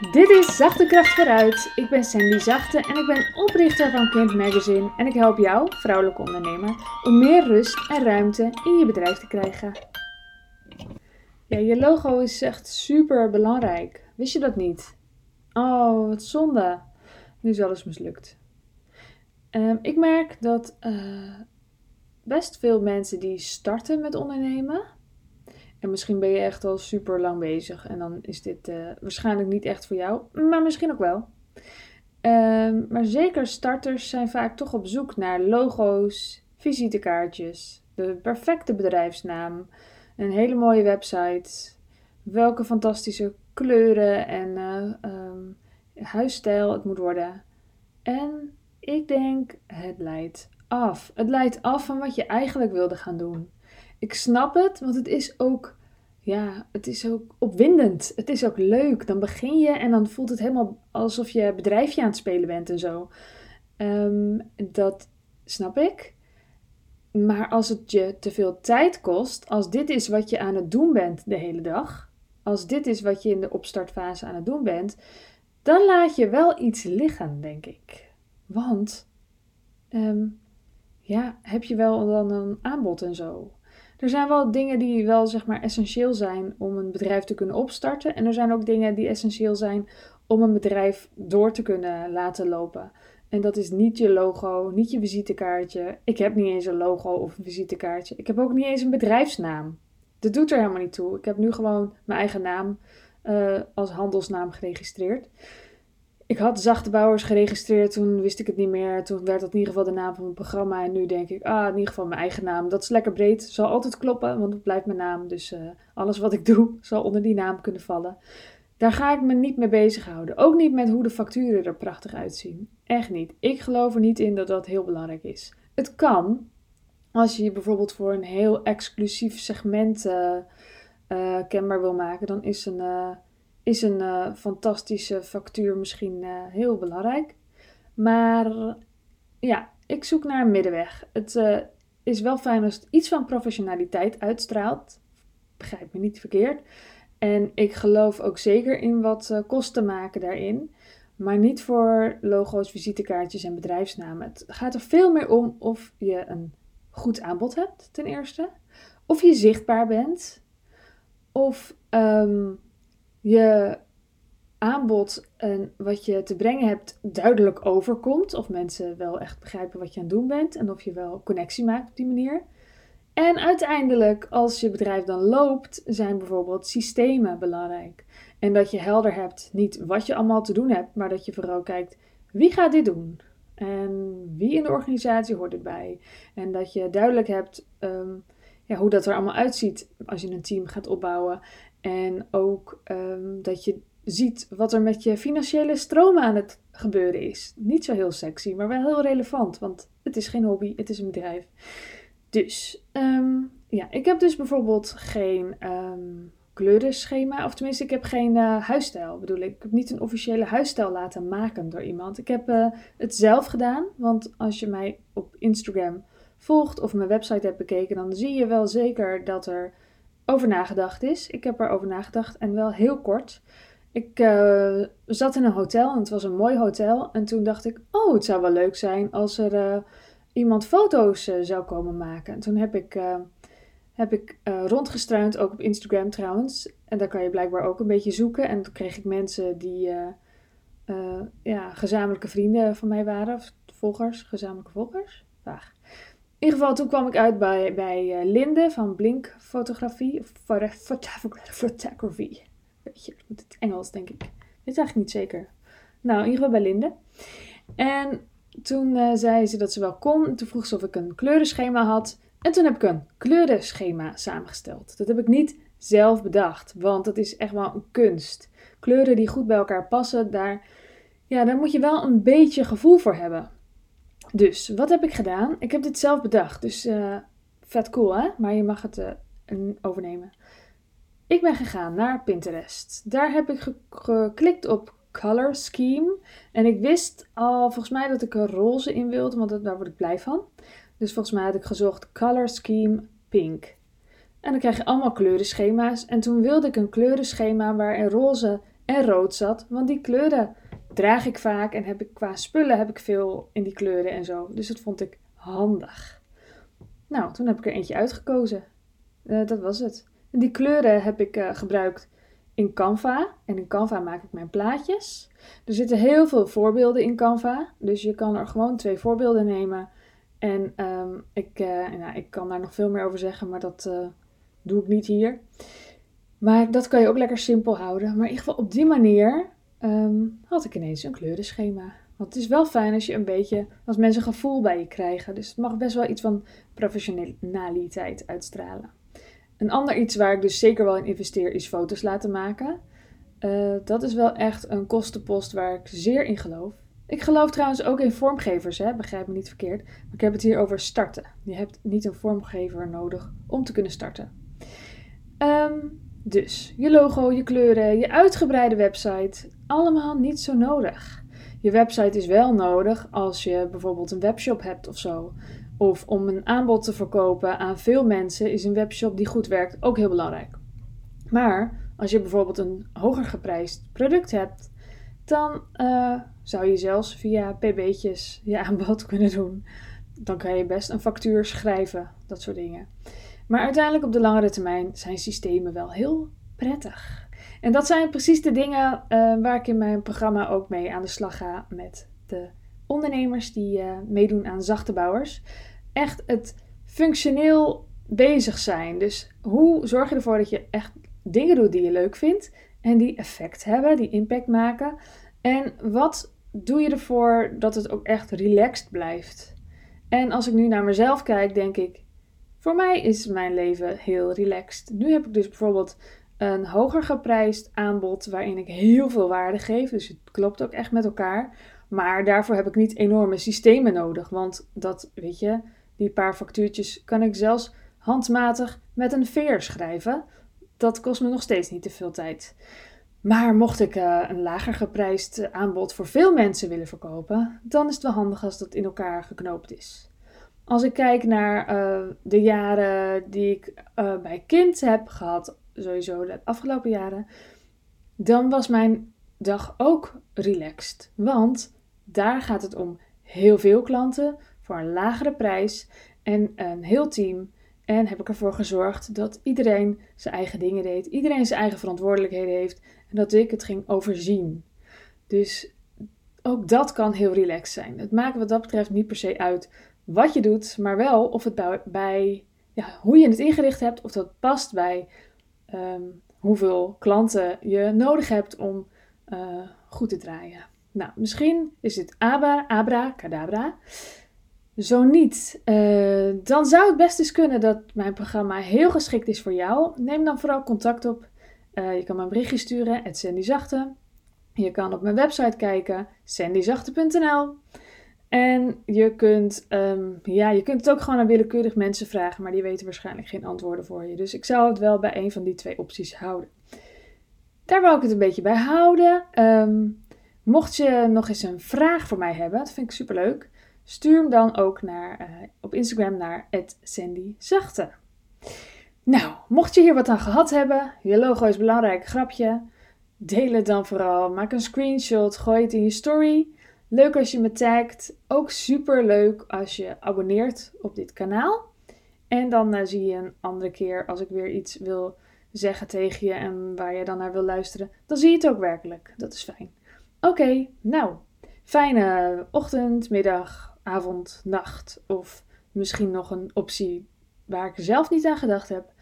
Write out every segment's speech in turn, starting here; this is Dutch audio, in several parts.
Dit is Zachte Kracht vooruit. Ik ben Sandy Zachte en ik ben oprichter van Kind Magazine en ik help jou, vrouwelijke ondernemer, om meer rust en ruimte in je bedrijf te krijgen. Ja, je logo is echt super belangrijk. Wist je dat niet? Oh, wat zonde. Nu is alles mislukt. Ehm, ik merk dat uh, best veel mensen die starten met ondernemen, en misschien ben je echt al super lang bezig en dan is dit uh, waarschijnlijk niet echt voor jou, maar misschien ook wel. Um, maar zeker starters zijn vaak toch op zoek naar logo's, visitekaartjes, de perfecte bedrijfsnaam, een hele mooie website, welke fantastische kleuren en uh, um, huisstijl het moet worden. En ik denk, het leidt af. Het leidt af van wat je eigenlijk wilde gaan doen. Ik snap het, want het is ook, ja, het is ook opwindend. Het is ook leuk. Dan begin je en dan voelt het helemaal alsof je bedrijfje aan het spelen bent en zo. Um, dat snap ik. Maar als het je te veel tijd kost, als dit is wat je aan het doen bent de hele dag, als dit is wat je in de opstartfase aan het doen bent, dan laat je wel iets liggen, denk ik. Want, um, ja, heb je wel dan een aanbod en zo? Er zijn wel dingen die wel zeg maar essentieel zijn om een bedrijf te kunnen opstarten. En er zijn ook dingen die essentieel zijn om een bedrijf door te kunnen laten lopen. En dat is niet je logo, niet je visitekaartje. Ik heb niet eens een logo of een visitekaartje. Ik heb ook niet eens een bedrijfsnaam. Dat doet er helemaal niet toe. Ik heb nu gewoon mijn eigen naam uh, als handelsnaam geregistreerd. Ik had Zachte Bouwers geregistreerd, toen wist ik het niet meer. Toen werd dat in ieder geval de naam van mijn programma. En nu denk ik, ah, in ieder geval mijn eigen naam. Dat is lekker breed, zal altijd kloppen, want het blijft mijn naam. Dus uh, alles wat ik doe, zal onder die naam kunnen vallen. Daar ga ik me niet mee bezighouden. Ook niet met hoe de facturen er prachtig uitzien. Echt niet. Ik geloof er niet in dat dat heel belangrijk is. Het kan, als je je bijvoorbeeld voor een heel exclusief segment uh, kenbaar wil maken, dan is een is een uh, fantastische factuur misschien uh, heel belangrijk. Maar ja, ik zoek naar een middenweg. Het uh, is wel fijn als het iets van professionaliteit uitstraalt. Begrijp me niet verkeerd. En ik geloof ook zeker in wat kosten maken daarin. Maar niet voor logo's, visitekaartjes en bedrijfsnamen. Het gaat er veel meer om of je een goed aanbod hebt, ten eerste. Of je zichtbaar bent. Of um, je aanbod en wat je te brengen hebt duidelijk overkomt. Of mensen wel echt begrijpen wat je aan het doen bent en of je wel connectie maakt op die manier. En uiteindelijk, als je bedrijf dan loopt, zijn bijvoorbeeld systemen belangrijk. En dat je helder hebt, niet wat je allemaal te doen hebt, maar dat je vooral kijkt, wie gaat dit doen? En wie in de organisatie hoort erbij? En dat je duidelijk hebt um, ja, hoe dat er allemaal uitziet als je een team gaat opbouwen. En ook um, dat je ziet wat er met je financiële stromen aan het gebeuren is. Niet zo heel sexy, maar wel heel relevant, want het is geen hobby, het is een bedrijf. Dus, um, ja, ik heb dus bijvoorbeeld geen um, kleurenschema, of tenminste, ik heb geen uh, huisstijl, bedoel ik. Ik heb niet een officiële huisstijl laten maken door iemand. Ik heb uh, het zelf gedaan, want als je mij op Instagram volgt of mijn website hebt bekeken, dan zie je wel zeker dat er over nagedacht is. Ik heb erover nagedacht en wel heel kort. Ik uh, zat in een hotel en het was een mooi hotel. En toen dacht ik, oh, het zou wel leuk zijn als er uh, iemand foto's uh, zou komen maken. En toen heb ik, heb ik rondgestruind, ook op Instagram trouwens. En daar kan je blijkbaar ook een beetje zoeken. En toen kreeg ik mensen die ja, gezamenlijke vrienden van mij waren. Of volgers, gezamenlijke volgers. Vaag. In ieder geval, toen kwam ik uit bij, bij uh, Linde van Blink Fotografie. Of Photography. Weet je, het Engels denk ik. Weet eigenlijk niet zeker. Nou, in ieder geval bij Linde. En toen uh, zei ze dat ze wel kon. Toen vroeg ze of ik een kleurenschema had. En toen heb ik een kleurenschema samengesteld. Dat heb ik niet zelf bedacht, want dat is echt wel een kunst. Kleuren die goed bij elkaar passen, daar, ja, daar moet je wel een beetje gevoel voor hebben. Dus, wat heb ik gedaan? Ik heb dit zelf bedacht, dus uh, vet cool hè? Maar je mag het uh, overnemen. Ik ben gegaan naar Pinterest. Daar heb ik ge geklikt op Color Scheme. En ik wist al volgens mij dat ik er roze in wilde, want daar word ik blij van. Dus volgens mij had ik gezocht Color Scheme Pink. En dan krijg je allemaal kleurenschema's. En toen wilde ik een kleurenschema waarin roze en rood zat, want die kleuren draag ik vaak en heb ik qua spullen heb ik veel in die kleuren en zo. Dus dat vond ik handig. Nou, toen heb ik er eentje uitgekozen. Uh, dat was het. En die kleuren heb ik uh, gebruikt in Canva. En in Canva maak ik mijn plaatjes. Er zitten heel veel voorbeelden in Canva. Dus je kan er gewoon twee voorbeelden nemen. En um, ik, uh, nou, ik kan daar nog veel meer over zeggen, maar dat doe ik niet hier. Maar dat kan je ook lekker simpel houden. Maar in ieder geval op die manier um, had ik ineens een kleurenschema. Want het is wel fijn als je een beetje, als mensen gevoel bij je krijgen. Dus het mag best wel iets van professionaliteit uitstralen. Een ander iets waar ik dus zeker wel in investeer is foto's laten maken. Uh, dat is wel echt een kostenpost waar ik zeer in geloof. Ik geloof trouwens ook in vormgevers, hè? begrijp me niet verkeerd. Maar ik heb het hier over starten. Je hebt niet een vormgever nodig om te kunnen starten. Um, dus je logo, je kleuren, je uitgebreide website, allemaal niet zo nodig. Je website is wel nodig als je bijvoorbeeld een webshop hebt of zo. Of om een aanbod te verkopen aan veel mensen is een webshop die goed werkt ook heel belangrijk. Maar als je bijvoorbeeld een hoger geprijsd product hebt, dan uh, zou je zelfs via pb'tjes je aanbod kunnen doen. Dan kan je best een factuur schrijven, dat soort dingen. Maar uiteindelijk op de langere termijn zijn systemen wel heel prettig. En dat zijn precies de dingen uh, waar ik in mijn programma ook mee aan de slag ga met de ondernemers die uh, meedoen aan zachte bouwers. Echt het functioneel bezig zijn. Dus hoe zorg je ervoor dat je echt dingen doet die je leuk vindt en die effect hebben, die impact maken? En wat doe je ervoor dat het ook echt relaxed blijft? En als ik nu naar mezelf kijk, denk ik, voor mij is mijn leven heel relaxed. Nu heb ik dus bijvoorbeeld een hoger geprijsd aanbod waarin ik heel veel waarde geef. Dus het klopt ook echt met elkaar. Maar daarvoor heb ik niet enorme systemen nodig. Want dat, weet je, die paar factuurtjes kan ik zelfs handmatig met een veer schrijven. Dat kost me nog steeds niet te veel tijd. Maar mocht ik uh, een lager geprijsd aanbod voor veel mensen willen verkopen, dan is het wel handig als dat in elkaar geknoopt is. Als ik kijk naar uh, de jaren die ik uh, bij kind heb gehad, sowieso de afgelopen jaren, dan was mijn dag ook relaxed. Want daar gaat het om heel veel klanten voor een lagere prijs en een heel team. En heb ik ervoor gezorgd dat iedereen zijn eigen dingen deed, iedereen zijn eigen verantwoordelijkheden heeft en dat ik het ging overzien. Dus ook dat kan heel relaxed zijn. Het maakt wat dat betreft niet per se uit wat je doet, maar wel of het bij, bij ja, hoe je het ingericht hebt, of dat past bij ehm, hoeveel klanten je nodig hebt om uh, goed te draaien. Nou, misschien is het abra, abra, cadabra. Zo niet, uh, dan zou het best eens kunnen dat mijn programma heel geschikt is voor jou. Neem dan vooral contact op. Uh, je kan me een berichtje sturen, Sandy Zachte. Je kan op mijn website kijken, sandyzachte.nl. En je kunt, um, ja, je kunt het ook gewoon aan willekeurig mensen vragen, maar die weten waarschijnlijk geen antwoorden voor je. Dus ik zou het wel bij een van die twee opties houden. Daar wil ik het een beetje bij houden. Um, mocht je nog eens een vraag voor mij hebben, dat vind ik superleuk, stuur hem dan ook naar, uh, op Instagram naar @sandyzachte. Nou, mocht je hier wat aan gehad hebben, je logo is belangrijk, grapje, deel het dan vooral. Maak een screenshot, gooi het in je story. Leuk als je me tagt. Ook super leuk als je abonneert op dit kanaal. En dan uh, zie je een andere keer als ik weer iets wil zeggen tegen je en waar je dan naar wil luisteren. Dan zie je het ook werkelijk. Dat is fijn. Oké, nou. Fijne ochtend, middag, avond, nacht. Of misschien nog een optie waar ik zelf niet aan gedacht heb.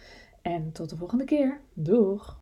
En tot de volgende keer. Doeg!